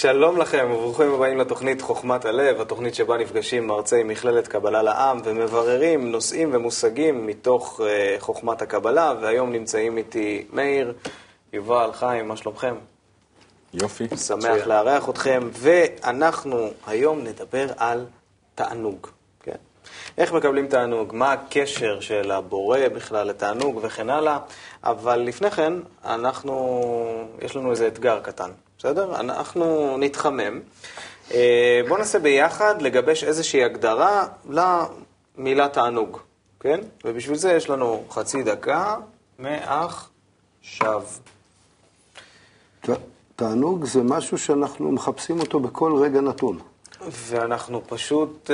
שלום לכם וברוכים הבאים לתוכנית חוכמת הלב, התוכנית שבה נפגשים מרצי מכללת קבלה לעם ומבררים נושאים ומושגים מתוך uh, חוכמת הקבלה, והיום נמצאים איתי מאיר, יובל, חיים, מה שלומכם? יופי. שמח לארח אתכם, ואנחנו היום נדבר על תענוג. כן? איך מקבלים תענוג, מה הקשר של הבורא בכלל לתענוג וכן הלאה, אבל לפני כן, אנחנו, יש לנו איזה אתגר קטן. בסדר? אנחנו נתחמם. אה, בואו ננסה ביחד לגבש איזושהי הגדרה למילה תענוג, כן? ובשביל זה יש לנו חצי דקה מעכשיו. תענוג זה משהו שאנחנו מחפשים אותו בכל רגע נתון. ואנחנו פשוט uh,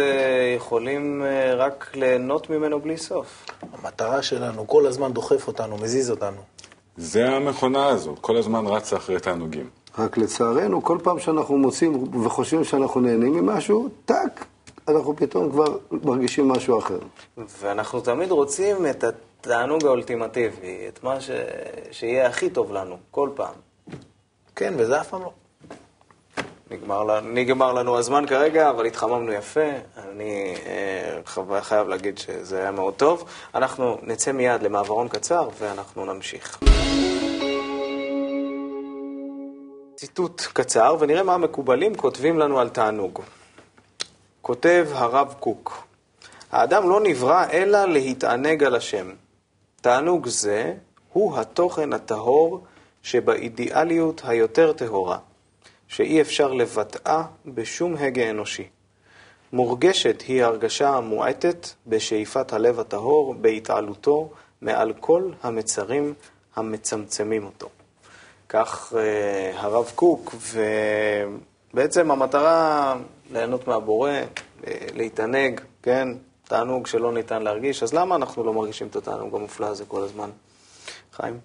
יכולים uh, רק ליהנות ממנו בלי סוף. המטרה שלנו כל הזמן דוחף אותנו, מזיז אותנו. זה המכונה הזו, כל הזמן רצה אחרי תענוגים. רק לצערנו, כל פעם שאנחנו מוצאים וחושבים שאנחנו נהנים ממשהו, טאק, אנחנו פתאום כבר מרגישים משהו אחר. ואנחנו תמיד רוצים את התענוג האולטימטיבי, את מה ש... שיהיה הכי טוב לנו, כל פעם. כן, וזה אף פעם לא. נגמר, נגמר לנו הזמן כרגע, אבל התחממנו יפה. אני אה, חייב להגיד שזה היה מאוד טוב. אנחנו נצא מיד למעברון קצר ואנחנו נמשיך. ציטוט קצר, ונראה מה המקובלים כותבים לנו על תענוג. כותב הרב קוק, האדם לא נברא אלא להתענג על השם. תענוג זה הוא התוכן הטהור שבאידיאליות היותר טהורה, שאי אפשר לבטאה בשום הגה אנושי. מורגשת היא הרגשה המועטת בשאיפת הלב הטהור, בהתעלותו מעל כל המצרים המצמצמים אותו. כך uh, הרב קוק, ובעצם המטרה ליהנות מהבורא, אה, להתענג, כן? תענוג שלא ניתן להרגיש, אז למה אנחנו לא מרגישים את התענוג המופלא הזה כל הזמן? חיים?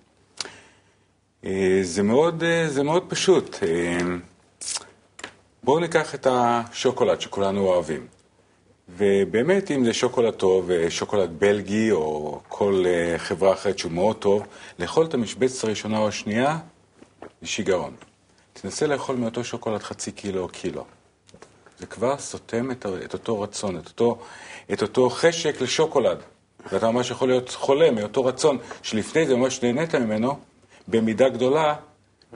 אה, זה מאוד, זה מאוד פשוט. בואו ניקח את השוקולד שכולנו אוהבים. ובאמת, אם זה שוקולד טוב, שוקולד בלגי או כל חברה אחרת שהוא מאוד טוב, לאכול את המשבצת הראשונה או השנייה, שיגעון. תנסה לאכול מאותו שוקולד חצי קילו או קילו. זה כבר סותם את, את אותו רצון, את אותו, את אותו חשק לשוקולד. ואתה ממש יכול להיות חולה מאותו רצון שלפני זה ממש נהנית ממנו, במידה גדולה,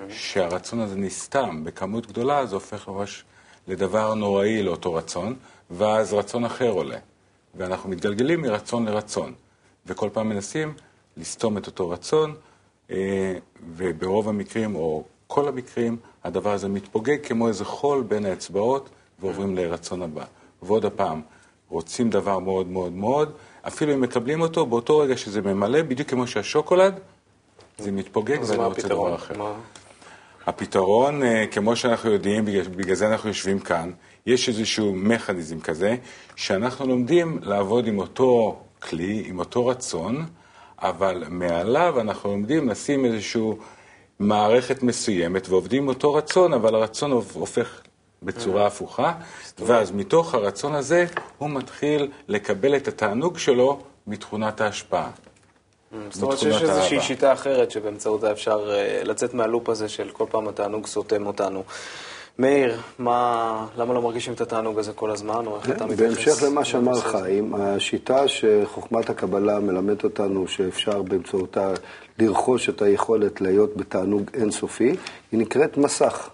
שהרצון הזה נסתם בכמות גדולה, זה הופך ממש לדבר נוראי לאותו רצון, ואז רצון אחר עולה. ואנחנו מתגלגלים מרצון לרצון, וכל פעם מנסים לסתום את אותו רצון, וברוב המקרים, או כל המקרים, הדבר הזה מתפוגג כמו איזה חול בין האצבעות, ועוברים לרצון הבא. ועוד הפעם, רוצים דבר מאוד מאוד מאוד, אפילו אם מקבלים אותו, באותו רגע שזה ממלא, בדיוק כמו שהשוקולד, זה מתפוגג ואני רוצה דבר אחר. מה? הפתרון, אה, כמו שאנחנו יודעים, בגלל זה אנחנו יושבים כאן, יש איזשהו מכניזם כזה, שאנחנו לומדים לעבוד עם אותו כלי, עם אותו רצון, אבל מעליו אנחנו לומדים לשים איזושהי מערכת מסוימת ועובדים אותו רצון, אבל הרצון הופך בצורה הפוכה, ואז מתוך הרצון הזה הוא מתחיל לקבל את התענוג שלו מתכונת ההשפעה. זאת אומרת שיש איזושהי שיטה אחרת שבאמצעותה אפשר אה, לצאת מהלופ הזה של כל פעם התענוג סותם אותנו. מאיר, מה, למה לא מרגישים את התענוג הזה כל הזמן, או איך אתה מתייחס? בהמשך למה שאמר חיים, השיטה שחוכמת הקבלה מלמדת אותנו שאפשר באמצעותה לרכוש את היכולת להיות בתענוג אינסופי, היא נקראת מסך.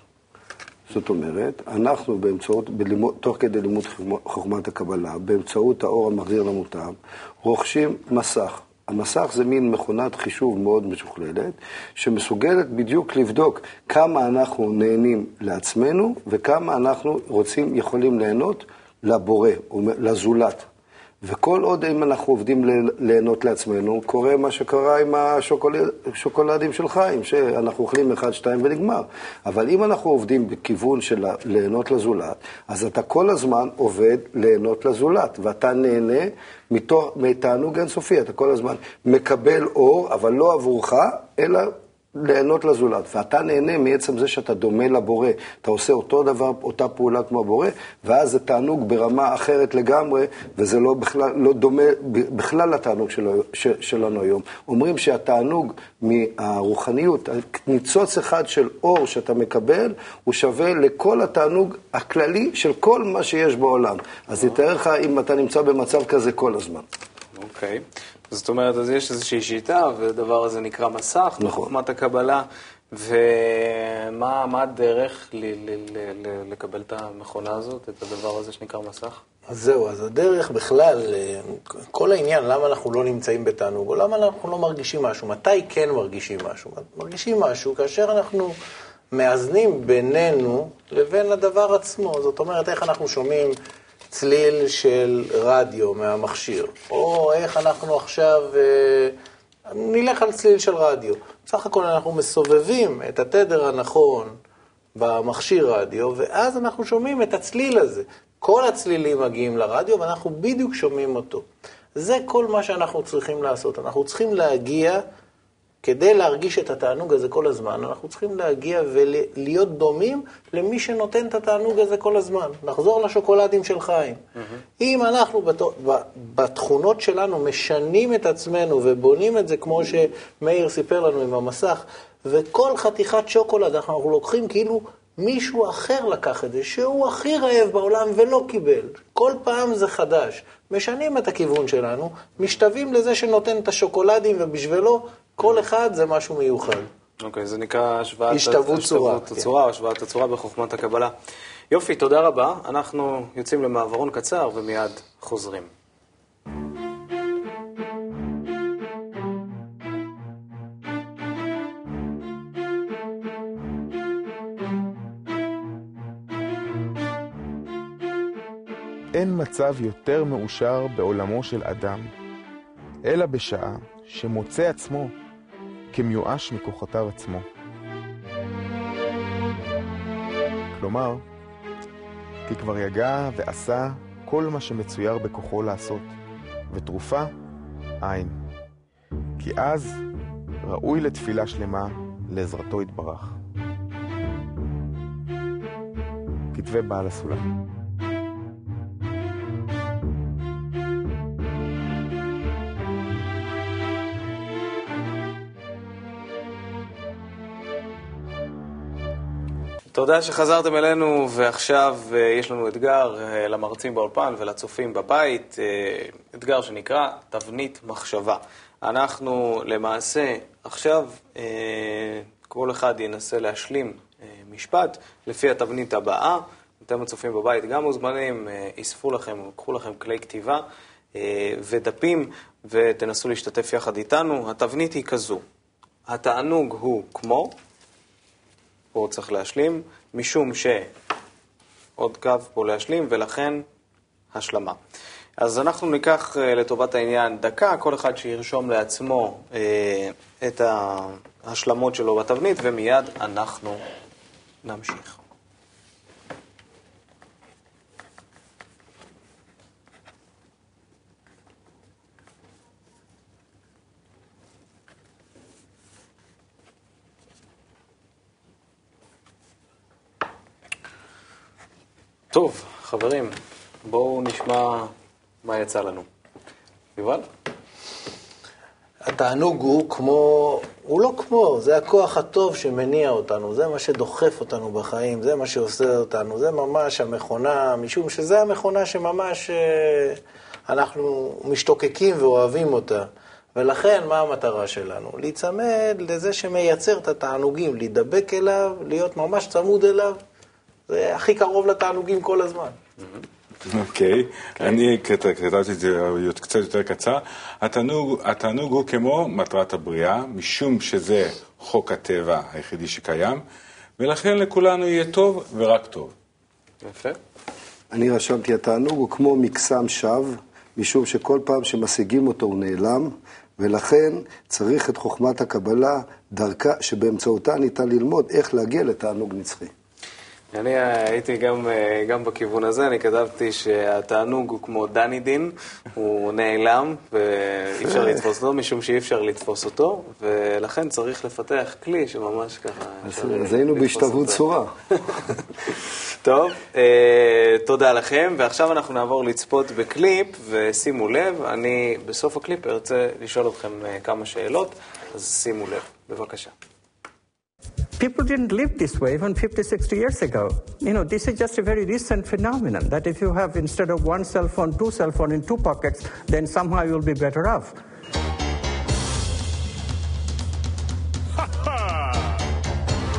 זאת אומרת, אנחנו באמצעות, בלימוד, תוך כדי לימוד חוכמת הקבלה, באמצעות האור המחזיר למוטב, רוכשים מסך. המסך זה מין מכונת חישוב מאוד משוכללת, שמסוגלת בדיוק לבדוק כמה אנחנו נהנים לעצמנו וכמה אנחנו רוצים, יכולים ליהנות לבורא, לזולת. וכל עוד אם אנחנו עובדים ליהנות לעצמנו, קורה מה שקרה עם השוקולדים של חיים, שאנחנו אוכלים אחד, שתיים ונגמר. אבל אם אנחנו עובדים בכיוון של ליהנות לזולת, אז אתה כל הזמן עובד ליהנות לזולת, ואתה נהנה מתענוג אינסופי, אתה כל הזמן מקבל אור, אבל לא עבורך, אלא ליהנות לזולת, ואתה נהנה מעצם זה שאתה דומה לבורא, אתה עושה אותו דבר, אותה פעולה כמו הבורא, ואז זה תענוג ברמה אחרת לגמרי, וזה לא, בכלל, לא דומה בכלל לתענוג שלו, ש, שלנו היום. אומרים שהתענוג מהרוחניות, ניצוץ אחד של אור שאתה מקבל, הוא שווה לכל התענוג הכללי של כל מה שיש בעולם. אז תתאר לך אם אתה נמצא במצב כזה כל הזמן. אוקיי. Okay. זאת אומרת, אז יש איזושהי שיטה, והדבר הזה נקרא מסך, נכון. בחוכמת הקבלה, ומה הדרך ל, ל, ל, ל, לקבל את המכונה הזאת, את הדבר הזה שנקרא מסך? אז זהו, אז הדרך בכלל, כל העניין, למה אנחנו לא נמצאים בתענוג, או למה אנחנו לא מרגישים משהו, מתי כן מרגישים משהו? מרגישים משהו כאשר אנחנו מאזנים בינינו לבין הדבר עצמו. זאת אומרת, איך אנחנו שומעים צליל של רדיו מהמכשיר, או איך אנחנו עכשיו, אה, נלך על צליל של רדיו. בסך הכל אנחנו מסובבים את התדר הנכון במכשיר רדיו, ואז אנחנו שומעים את הצליל הזה. כל הצלילים מגיעים לרדיו ואנחנו בדיוק שומעים אותו. זה כל מה שאנחנו צריכים לעשות. אנחנו צריכים להגיע כדי להרגיש את התענוג הזה כל הזמן, אנחנו צריכים להגיע ולהיות דומים למי שנותן את התענוג הזה כל הזמן. נחזור לשוקולדים של חיים. Mm-hmm. אם אנחנו בתכונות שלנו משנים את עצמנו ובונים את זה כמו שמאיר סיפר לנו עם המסך, וכל חתיכת שוקולד אנחנו לוקחים כאילו מישהו אחר לקח את זה, שהוא הכי רעב בעולם ולא קיבל. כל פעם זה חדש. משנים את הכיוון שלנו, משתווים לזה שנותן את השוקולדים ובשבילו כל אחד זה משהו מיוחד. אוקיי, okay, זה נקרא השוואת השתוות צורה. הצורה, כן. השוואת הצורה בחוכמת הקבלה. יופי, תודה רבה. אנחנו יוצאים למעברון קצר ומיד חוזרים. אין מצב יותר מאושר בעולמו של אדם, אלא בשעה שמוצא עצמו כמיואש מכוחותיו עצמו. כלומר, כי כבר יגע ועשה כל מה שמצויר בכוחו לעשות, ותרופה אין. כי אז ראוי לתפילה שלמה לעזרתו יתברך. כתבי בעל הסולם. תודה שחזרתם אלינו, ועכשיו uh, יש לנו אתגר uh, למרצים באולפן ולצופים בבית, uh, אתגר שנקרא תבנית מחשבה. אנחנו למעשה עכשיו, כל אחד ינסה להשלים משפט לפי התבנית הבאה. אתם הצופים בבית גם מוזמנים, יספו לכם, קחו לכם כלי כתיבה ודפים ותנסו להשתתף יחד איתנו. התבנית היא כזו, התענוג הוא כמו פה צריך להשלים, משום ש... עוד קו פה להשלים, ולכן השלמה. אז אנחנו ניקח אה, לטובת העניין דקה, כל אחד שירשום לעצמו אה, את ההשלמות שלו בתבנית, ומיד אנחנו נמשיך. טוב, חברים, בואו נשמע מה יצא לנו. יובל? התענוג הוא כמו, הוא לא כמו, זה הכוח הטוב שמניע אותנו, זה מה שדוחף אותנו בחיים, זה מה שעושה אותנו, זה ממש המכונה, משום שזה המכונה שממש אה, אנחנו משתוקקים ואוהבים אותה. ולכן, מה המטרה שלנו? להיצמד לזה שמייצר את התענוגים, להידבק אליו, להיות ממש צמוד אליו, זה הכי קרוב לתענוגים כל הזמן. אוקיי. אני כתבתי את זה קצת יותר קצר. התענוג הוא כמו מטרת הבריאה, משום שזה חוק הטבע היחידי שקיים, ולכן לכולנו יהיה טוב ורק טוב. יפה. אני רשמתי, התענוג הוא כמו מקסם שווא, משום שכל פעם שמשיגים אותו הוא נעלם, ולכן צריך את חוכמת הקבלה, דרכה, שבאמצעותה ניתן ללמוד איך להגיע לתענוג נצחי. אני הייתי גם, אה, גם בכיוון הזה, אני כתבתי שהתענוג הוא כמו דני דין, הוא נעלם ואי אפשר לתפוס אותו, משום שאי אפשר לתפוס אותו, ולכן צריך לפתח כלי שממש ככה... אז היינו אותו. צורה. טוב, אה, תודה לכם, ועכשיו אנחנו נעבור לצפות בקליפ, ושימו לב, אני בסוף הקליפ ארצה לשאול אתכם אה, כמה שאלות, אז שימו לב, בבקשה. People didn't live this way even 50, 60 years ago. You know, this is just a very recent phenomenon that if you have instead of one cell phone, two cell phone in two pockets, then somehow you'll be better off.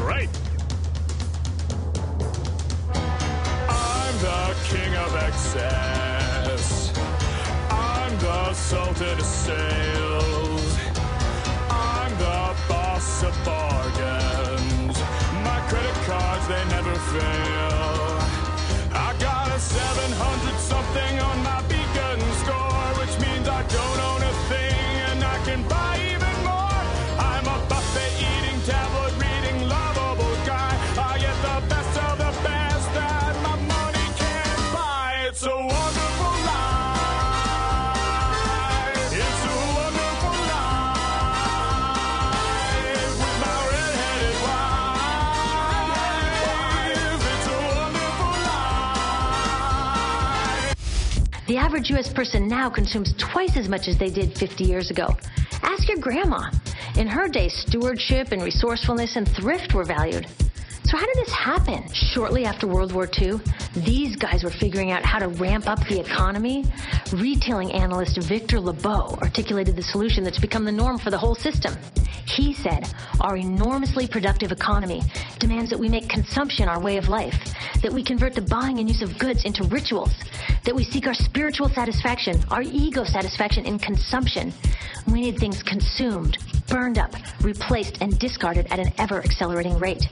Right. I'm the boss of. Fail. I got a 700 something on my average U.S. person now consumes twice as much as they did 50 years ago. Ask your grandma. In her day, stewardship and resourcefulness and thrift were valued. So how did this happen? Shortly after World War II, these guys were figuring out how to ramp up the economy. Retailing analyst Victor LeBeau articulated the solution that's become the norm for the whole system. He said, our enormously productive economy demands that we make consumption our way of life, that we convert the buying and use of goods into rituals, that we seek our spiritual satisfaction, our ego satisfaction in consumption. We need things consumed, burned up, replaced, and discarded at an ever accelerating rate.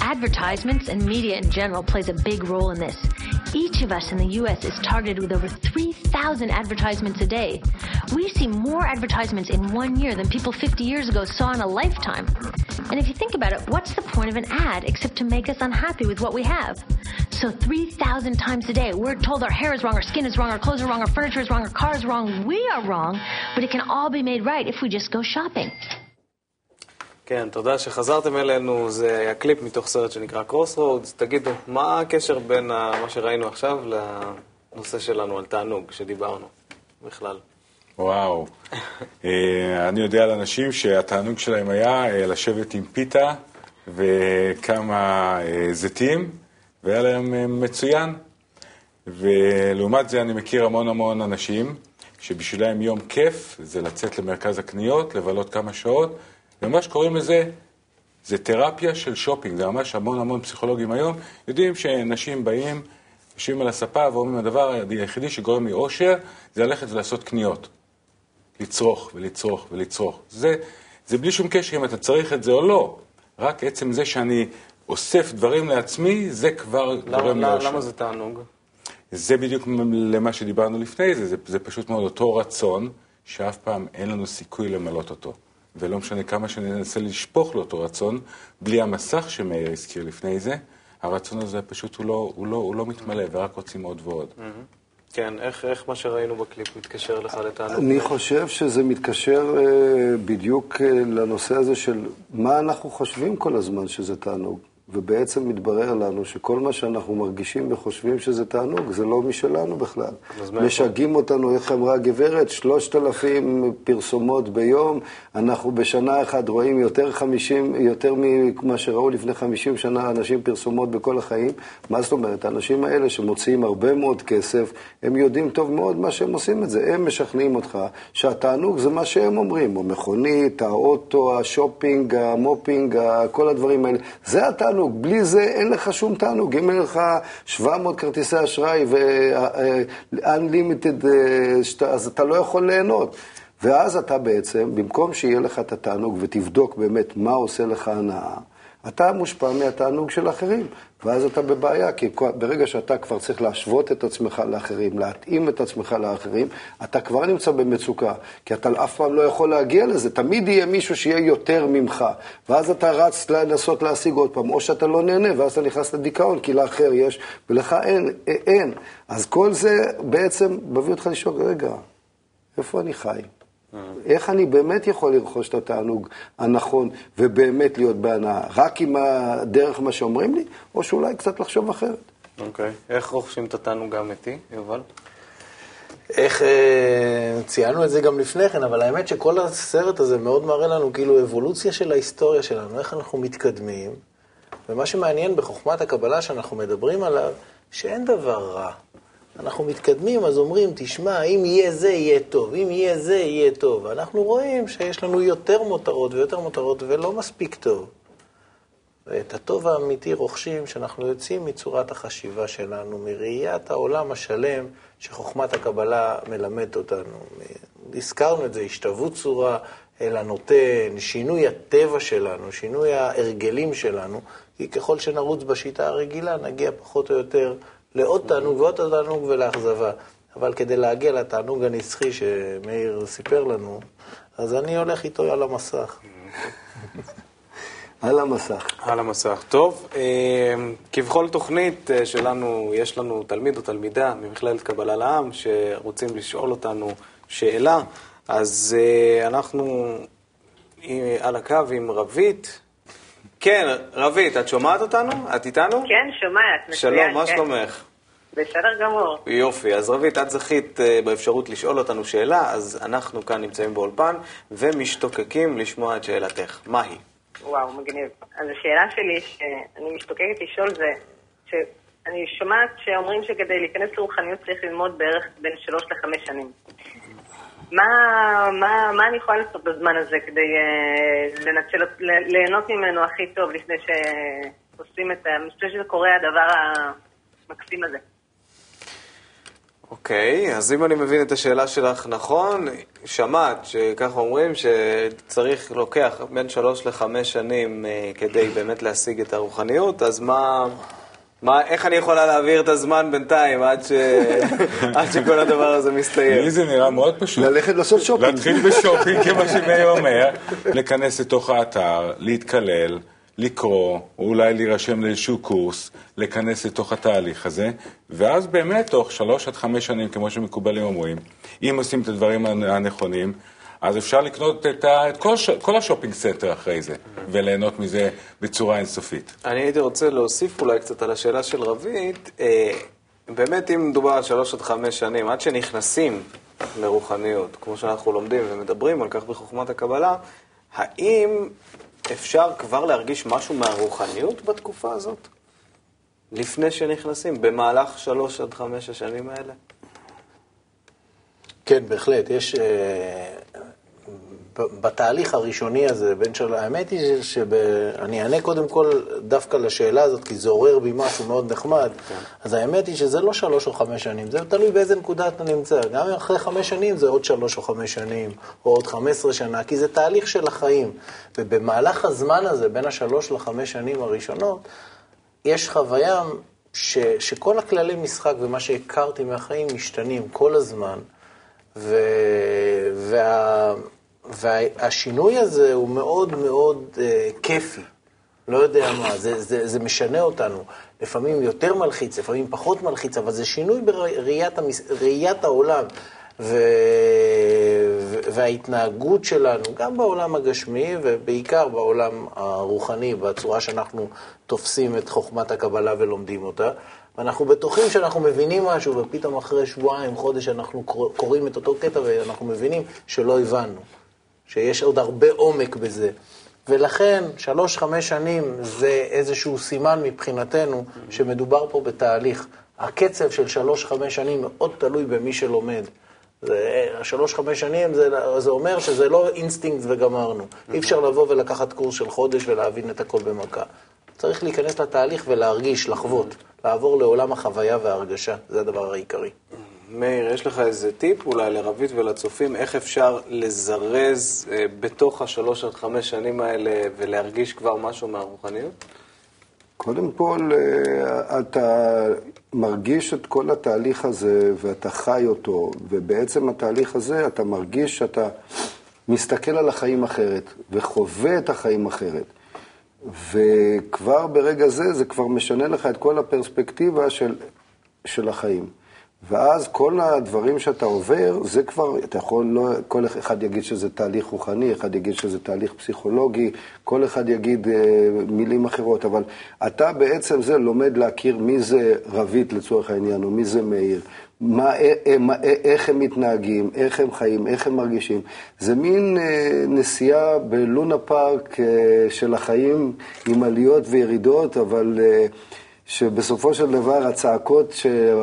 Advertisements and media in general plays a big role in this. Each of us in the U.S. is targeted with over 3,000 advertisements a day. We see more advertisements in one year than people 50 years ago saw in a lifetime. And if you think about it, what's the point of an ad except to make us unhappy with what we have? So 3,000 times a day, we're told our hair is wrong, our skin is wrong, our clothes are wrong, our furniture is wrong, our car is wrong, we are wrong, but it can all be made right if we just go shopping. כן, תודה שחזרתם אלינו, זה היה קליפ מתוך סרט שנקרא Crossroads. תגידו, מה הקשר בין ה- מה שראינו עכשיו לנושא שלנו על תענוג שדיברנו בכלל? וואו. אה, אני יודע על אנשים שהתענוג שלהם היה אה, לשבת עם פיתה וכמה אה, זיתים, והיה להם מצוין. ולעומת זה אני מכיר המון המון אנשים שבשבילם יום כיף זה לצאת למרכז הקניות, לבלות כמה שעות, וממש קוראים לזה, זה תרפיה של שופינג, זה ממש המון המון פסיכולוגים היום יודעים שאנשים באים, יושבים על הספה ואומרים הדבר היחידי שגורם לי אושר זה ללכת ולעשות קניות. לצרוך ולצרוך ולצרוך. זה, זה בלי שום קשר אם אתה צריך את זה או לא. רק עצם זה שאני אוסף דברים לעצמי, זה כבר גורם לי למה, זה תענוג? זה בדיוק למה שדיברנו לפני זה, זה, זה פשוט מאוד אותו רצון, שאף פעם אין לנו סיכוי למלות אותו. ולא משנה כמה שננסה לשפוך לאותו רצון, בלי המסך שמאיר הזכיר לפני זה, הרצון הזה פשוט הוא לא, הוא לא, הוא לא מתמלא, ורק רוצים עוד ועוד. כן, איך, איך מה שראינו בקליפ מתקשר לך לתענוג? אני חושב שזה מתקשר אה, בדיוק אה, לנושא הזה של מה אנחנו חושבים כל הזמן שזה תענוג. ובעצם מתברר לנו שכל מה שאנחנו מרגישים וחושבים שזה תענוג, זה לא משלנו בכלל. משגעים אותנו, איך אמרה הגברת, שלושת אלפים פרסומות ביום, אנחנו בשנה אחת רואים יותר, 50, יותר ממה שראו לפני 50 שנה אנשים פרסומות בכל החיים. מה זאת אומרת? האנשים האלה שמוציאים הרבה מאוד כסף, הם יודעים טוב מאוד מה שהם עושים את זה. הם משכנעים אותך שהתענוג זה מה שהם אומרים, המכונית, האוטו, השופינג, המופינג, כל הדברים האלה. זה התענוג, בלי זה אין לך שום תענוג. אם אין לך 700 כרטיסי אשראי ו-unlimited, אז אתה לא יכול ליהנות. ואז אתה בעצם, במקום שיהיה לך את התענוג ותבדוק באמת מה עושה לך הנאה, אתה מושפע מהתענוג של אחרים, ואז אתה בבעיה, כי ברגע שאתה כבר צריך להשוות את עצמך לאחרים, להתאים את עצמך לאחרים, אתה כבר נמצא במצוקה, כי אתה אף פעם לא יכול להגיע לזה, תמיד יהיה מישהו שיהיה יותר ממך, ואז אתה רץ לנסות להשיג עוד פעם, או שאתה לא נהנה, ואז אתה נכנס לדיכאון, כי לאחר יש, ולך אין, אין. אז כל זה בעצם מביא אותך לשאול, רגע, איפה אני חי? איך אני באמת יכול לרכוש את התענוג הנכון ובאמת להיות בהנאה? רק עם הדרך מה שאומרים לי, או שאולי קצת לחשוב אחרת? אוקיי. Okay. איך רוכשים את התענוג האמיתי, יובל? איך, אה, ציינו את זה גם לפני כן, אבל האמת שכל הסרט הזה מאוד מראה לנו כאילו אבולוציה של ההיסטוריה שלנו, איך אנחנו מתקדמים, ומה שמעניין בחוכמת הקבלה שאנחנו מדברים עליו, שאין דבר רע. אנחנו מתקדמים, אז אומרים, תשמע, אם יהיה זה, יהיה טוב, אם יהיה זה, יהיה טוב. אנחנו רואים שיש לנו יותר מותרות ויותר מותרות ולא מספיק טוב. ואת הטוב האמיתי רוכשים שאנחנו יוצאים מצורת החשיבה שלנו, מראיית העולם השלם שחוכמת הקבלה מלמדת אותנו. הזכרנו את זה, השתוות צורה אל הנותן, שינוי הטבע שלנו, שינוי ההרגלים שלנו, כי ככל שנרוץ בשיטה הרגילה נגיע פחות או יותר לעוד תענוג ועוד תענוג ולאכזבה. אבל כדי להגיע לתענוג הנצחי שמאיר סיפר לנו, אז אני הולך איתו על המסך. על המסך. על המסך. טוב, אה, כבכל תוכנית אה, שלנו, יש לנו תלמיד או תלמידה ממכללת קבלה לעם שרוצים לשאול אותנו שאלה, אז אה, אנחנו על הקו עם רבית. כן, רבית, את שומעת אותנו? את איתנו? כן, שומעת. מצוין, שלום, מה כן. שלומך? בסדר גמור. יופי, אז רבית, את זכית אה, באפשרות לשאול אותנו שאלה, אז אנחנו כאן נמצאים באולפן ומשתוקקים לשמוע את שאלתך. מה היא? וואו, מגניב. אז השאלה שלי, שאני משתוקקת לשאול זה, שאני שומעת שאומרים שכדי להיכנס לרוחניות צריך ללמוד בערך בין שלוש לחמש שנים. מה, מה, מה אני יכולה לעשות בזמן הזה כדי uh, לנצל, ליהנות ממנו הכי טוב לפני שעושים את ה... לפני שזה קורה הדבר המקסים הזה? אוקיי, אז אם אני מבין את השאלה שלך נכון, שמעת שככה אומרים שצריך, לוקח בין שלוש לחמש שנים אה, כדי באמת להשיג את הרוחניות, אז מה, מה, איך אני יכולה להעביר את הזמן בינתיים עד, ש... עד שכל הדבר הזה מסתיים? לי זה נראה מאוד פשוט. ללכת לעשות שופינג. להתחיל בשופינג, כמו שמאיר אומר, להיכנס לתוך האתר, להסתכל, לקרוא, אולי להירשם לאיזשהו קורס, להיכנס לתוך התהליך הזה, ואז באמת תוך שלוש עד חמש שנים, כמו שמקובלים אומרים, אם עושים את הדברים הנכונים, אז אפשר לקנות את, ה, את כל, כל ה shopping center אחרי זה, וליהנות מזה בצורה אינסופית. אני הייתי רוצה להוסיף אולי קצת על השאלה של רבית. אה, באמת, אם מדובר על שלוש עד חמש שנים, עד שנכנסים לרוחניות, כמו שאנחנו לומדים ומדברים על כך בחוכמת הקבלה, האם אפשר כבר להרגיש משהו מהרוחניות בתקופה הזאת? לפני שנכנסים, במהלך שלוש עד חמש השנים האלה? כן, בהחלט. יש... אה, בתהליך הראשוני הזה, בין של... האמת היא שאני אענה קודם כל דווקא לשאלה הזאת, כי זה עורר בי משהו מאוד נחמד. כן. אז האמת היא שזה לא שלוש או חמש שנים, זה תלוי באיזה נקודה אתה נמצא. גם אחרי חמש שנים זה עוד שלוש או חמש שנים, או עוד חמש עשרה שנה, כי זה תהליך של החיים. ובמהלך הזמן הזה, בין השלוש לחמש שנים הראשונות, יש חוויה ש... שכל הכללי משחק ומה שהכרתי מהחיים משתנים כל הזמן. ו... וה... והשינוי הזה הוא מאוד מאוד uh, כיפי. לא יודע מה, זה, זה, זה משנה אותנו. לפעמים יותר מלחיץ, לפעמים פחות מלחיץ, אבל זה שינוי בראיית המס... העולם. ו... וההתנהגות שלנו, גם בעולם הגשמי ובעיקר בעולם הרוחני, בצורה שאנחנו תופסים את חוכמת הקבלה ולומדים אותה. ואנחנו בטוחים שאנחנו מבינים משהו, ופתאום אחרי שבועיים, חודש, אנחנו קוראים את אותו קטע ואנחנו מבינים שלא הבנו. שיש עוד הרבה עומק בזה. ולכן, שלוש-חמש שנים זה איזשהו סימן מבחינתנו שמדובר פה בתהליך. הקצב של שלוש-חמש שנים מאוד תלוי במי שלומד. שלוש-חמש שנים זה, זה אומר שזה לא אינסטנט וגמרנו. אי אפשר לבוא ולקחת קורס של חודש ולהבין את הכל במכה. צריך להיכנס לתהליך ולהרגיש, לחוות, לעבור לעולם החוויה וההרגשה. זה הדבר העיקרי. מאיר, יש לך איזה טיפ אולי לרבית ולצופים, איך אפשר לזרז אה, בתוך השלוש עד חמש שנים האלה ולהרגיש כבר משהו מהרוחניות? קודם כל, אה, אתה מרגיש את כל התהליך הזה ואתה חי אותו, ובעצם התהליך הזה אתה מרגיש שאתה מסתכל על החיים אחרת וחווה את החיים אחרת. וכבר ברגע זה, זה כבר משנה לך את כל הפרספקטיבה של, של החיים. ואז כל הדברים שאתה עובר, זה כבר, אתה יכול, לא, כל אחד יגיד שזה תהליך רוחני, אחד יגיד שזה תהליך פסיכולוגי, כל אחד יגיד אה, מילים אחרות, אבל אתה בעצם זה לומד להכיר מי זה רבית לצורך העניין, או מי זה מאיר, מה, אה, מה, אה, איך הם מתנהגים, איך הם חיים, איך הם מרגישים. זה מין אה, נסיעה בלונה פארק אה, של החיים עם עליות וירידות, אבל... אה, שבסופו של דבר הצעקות,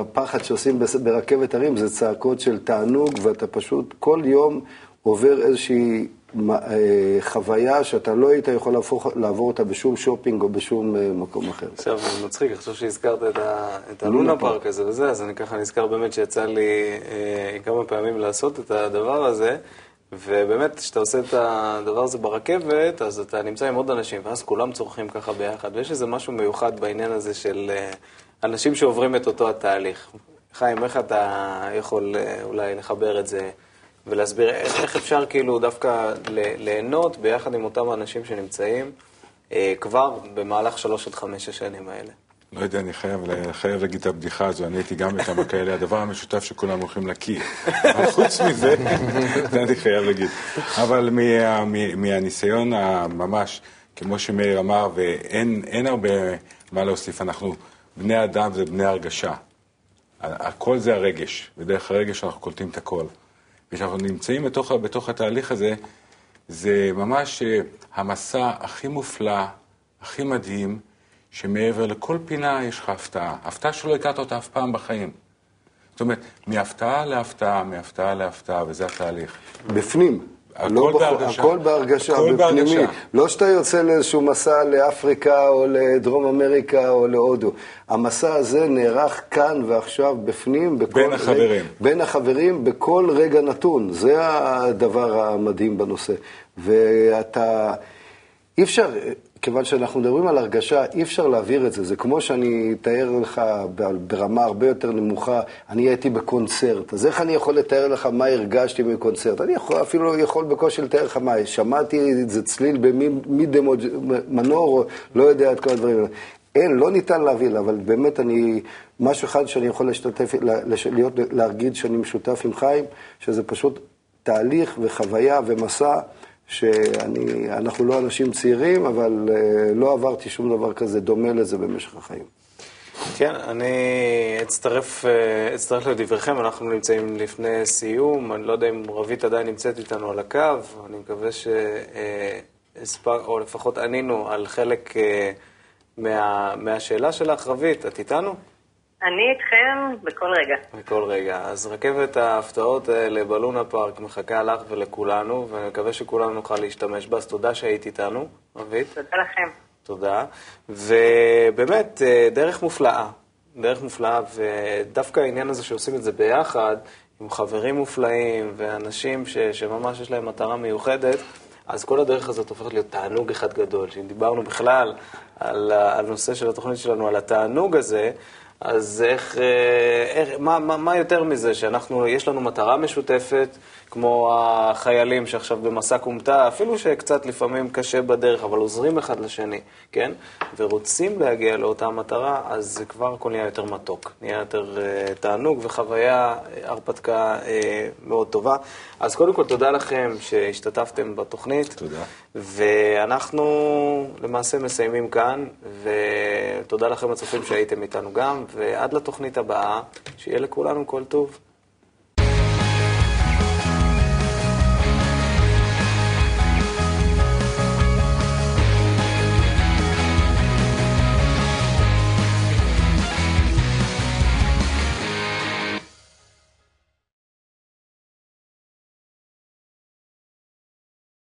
הפחד שעושים ברכבת הרים זה צעקות של תענוג, ואתה פשוט כל יום עובר איזושהי אה, חוויה שאתה לא היית יכול להפוך, לעבור אותה בשום שופינג או בשום אה, מקום אחר. עכשיו, זה מצחיק, אני חושב שהזכרת את, ה, את הלונה פארק הזה וזה, אז אני ככה נזכר באמת שיצא לי אה, כמה פעמים לעשות את הדבר הזה. ובאמת, כשאתה עושה את הדבר הזה ברכבת, אז אתה נמצא עם עוד אנשים, ואז כולם צורכים ככה ביחד. ויש איזה משהו מיוחד בעניין הזה של אה, אנשים שעוברים את אותו התהליך. חיים, איך אתה יכול אה, אולי לחבר את זה ולהסביר איך, אפשר כאילו דווקא ליהנות ביחד עם אותם האנשים שנמצאים אה, כבר במהלך שלוש עד חמש השנים האלה? לא יודע, אני חייב, חייב להגיד את הבדיחה הזו, אני הייתי גם בכמה כאלה, הדבר המשותף שכולם הולכים לקיא. אבל חוץ מזה, זה אני חייב להגיד. אבל מה, מה, מהניסיון הממש, כמו שמאיר אמר, ואין הרבה מה להוסיף, אנחנו בני אדם זה בני הרגשה. הכל זה הרגש, ודרך הרגש אנחנו קולטים את הכל. וכשאנחנו נמצאים בתוך, בתוך התהליך הזה, זה ממש אה, המסע הכי מופלא, הכי מדהים, שמעבר לכל פינה יש לך הפתעה. הפתעה שלא הכרת אותה אף פעם בחיים. זאת אומרת, מהפתעה להפתעה, מהפתעה להפתעה, וזה התהליך. בפנים. הכל לא. בהרגשה. הכל בהרגשה, הכל בפנימי. בהרגשה. לא שאתה יוצא לאיזשהו מסע לאפריקה או לדרום אמריקה או להודו. המסע הזה נערך כאן ועכשיו בפנים. בכל בין החברים. בין החברים בכל רגע נתון. זה הדבר המדהים בנושא. ואתה... אי אפשר, כיוון שאנחנו מדברים על הרגשה, אי אפשר להעביר את זה. זה כמו שאני אתאר לך ברמה הרבה יותר נמוכה, אני הייתי בקונצרט, אז איך אני יכול לתאר לך מה הרגשתי מקונצרט? אני יכול, אפילו יכול בקושי לתאר לך מה, שמעתי איזה צליל במידי מנור, לא יודע את כל הדברים האלה. אין, לא ניתן להבין, אבל באמת אני, משהו אחד שאני יכול להשתתף, להיות, להגיד שאני משותף עם חיים, שזה פשוט תהליך וחוויה ומסע. שאנחנו לא אנשים צעירים, אבל אה, לא עברתי שום דבר כזה דומה לזה במשך החיים. כן, אני אצטרף, אה, אצטרף לדבריכם, אנחנו נמצאים לפני סיום, אני לא יודע אם רבית עדיין נמצאת איתנו על הקו, אני מקווה שהספק, או לפחות ענינו על חלק אה, מה, מהשאלה שלך, רבית, את איתנו? אני איתכם בכל רגע. בכל רגע. אז רכבת ההפתעות האלה בלונה פארק מחכה לך ולכולנו, ואני מקווה שכולנו נוכל להשתמש בה, אז תודה שהיית איתנו, רבית. תודה לכם. תודה. ובאמת, אה, דרך מופלאה. דרך מופלאה, ודווקא העניין הזה שעושים את זה ביחד, עם חברים מופלאים ואנשים ש, שממש יש להם מטרה מיוחדת, אז כל הדרך הזאת הופכת להיות תענוג אחד גדול. שאם דיברנו בכלל על הנושא של התוכנית שלנו, על התענוג הזה, אז איך, אה, איך מה, מה, מה יותר מזה, שאנחנו, יש לנו מטרה משותפת, כמו החיילים שעכשיו במסע כומתה, אפילו שקצת לפעמים קשה בדרך, אבל עוזרים אחד לשני, כן? ורוצים להגיע לאותה מטרה, אז זה כבר הכל נהיה יותר מתוק, נהיה יותר uh, תענוג וחוויה, uh, הרפתקה uh, מאוד טובה. אז קודם כל, תודה לכם שהשתתפתם בתוכנית. תודה. ואנחנו למעשה מסיימים כאן, ותודה לכם הצופים שהייתם איתנו גם, ועד לתוכנית הבאה, שיהיה לכולנו כל טוב.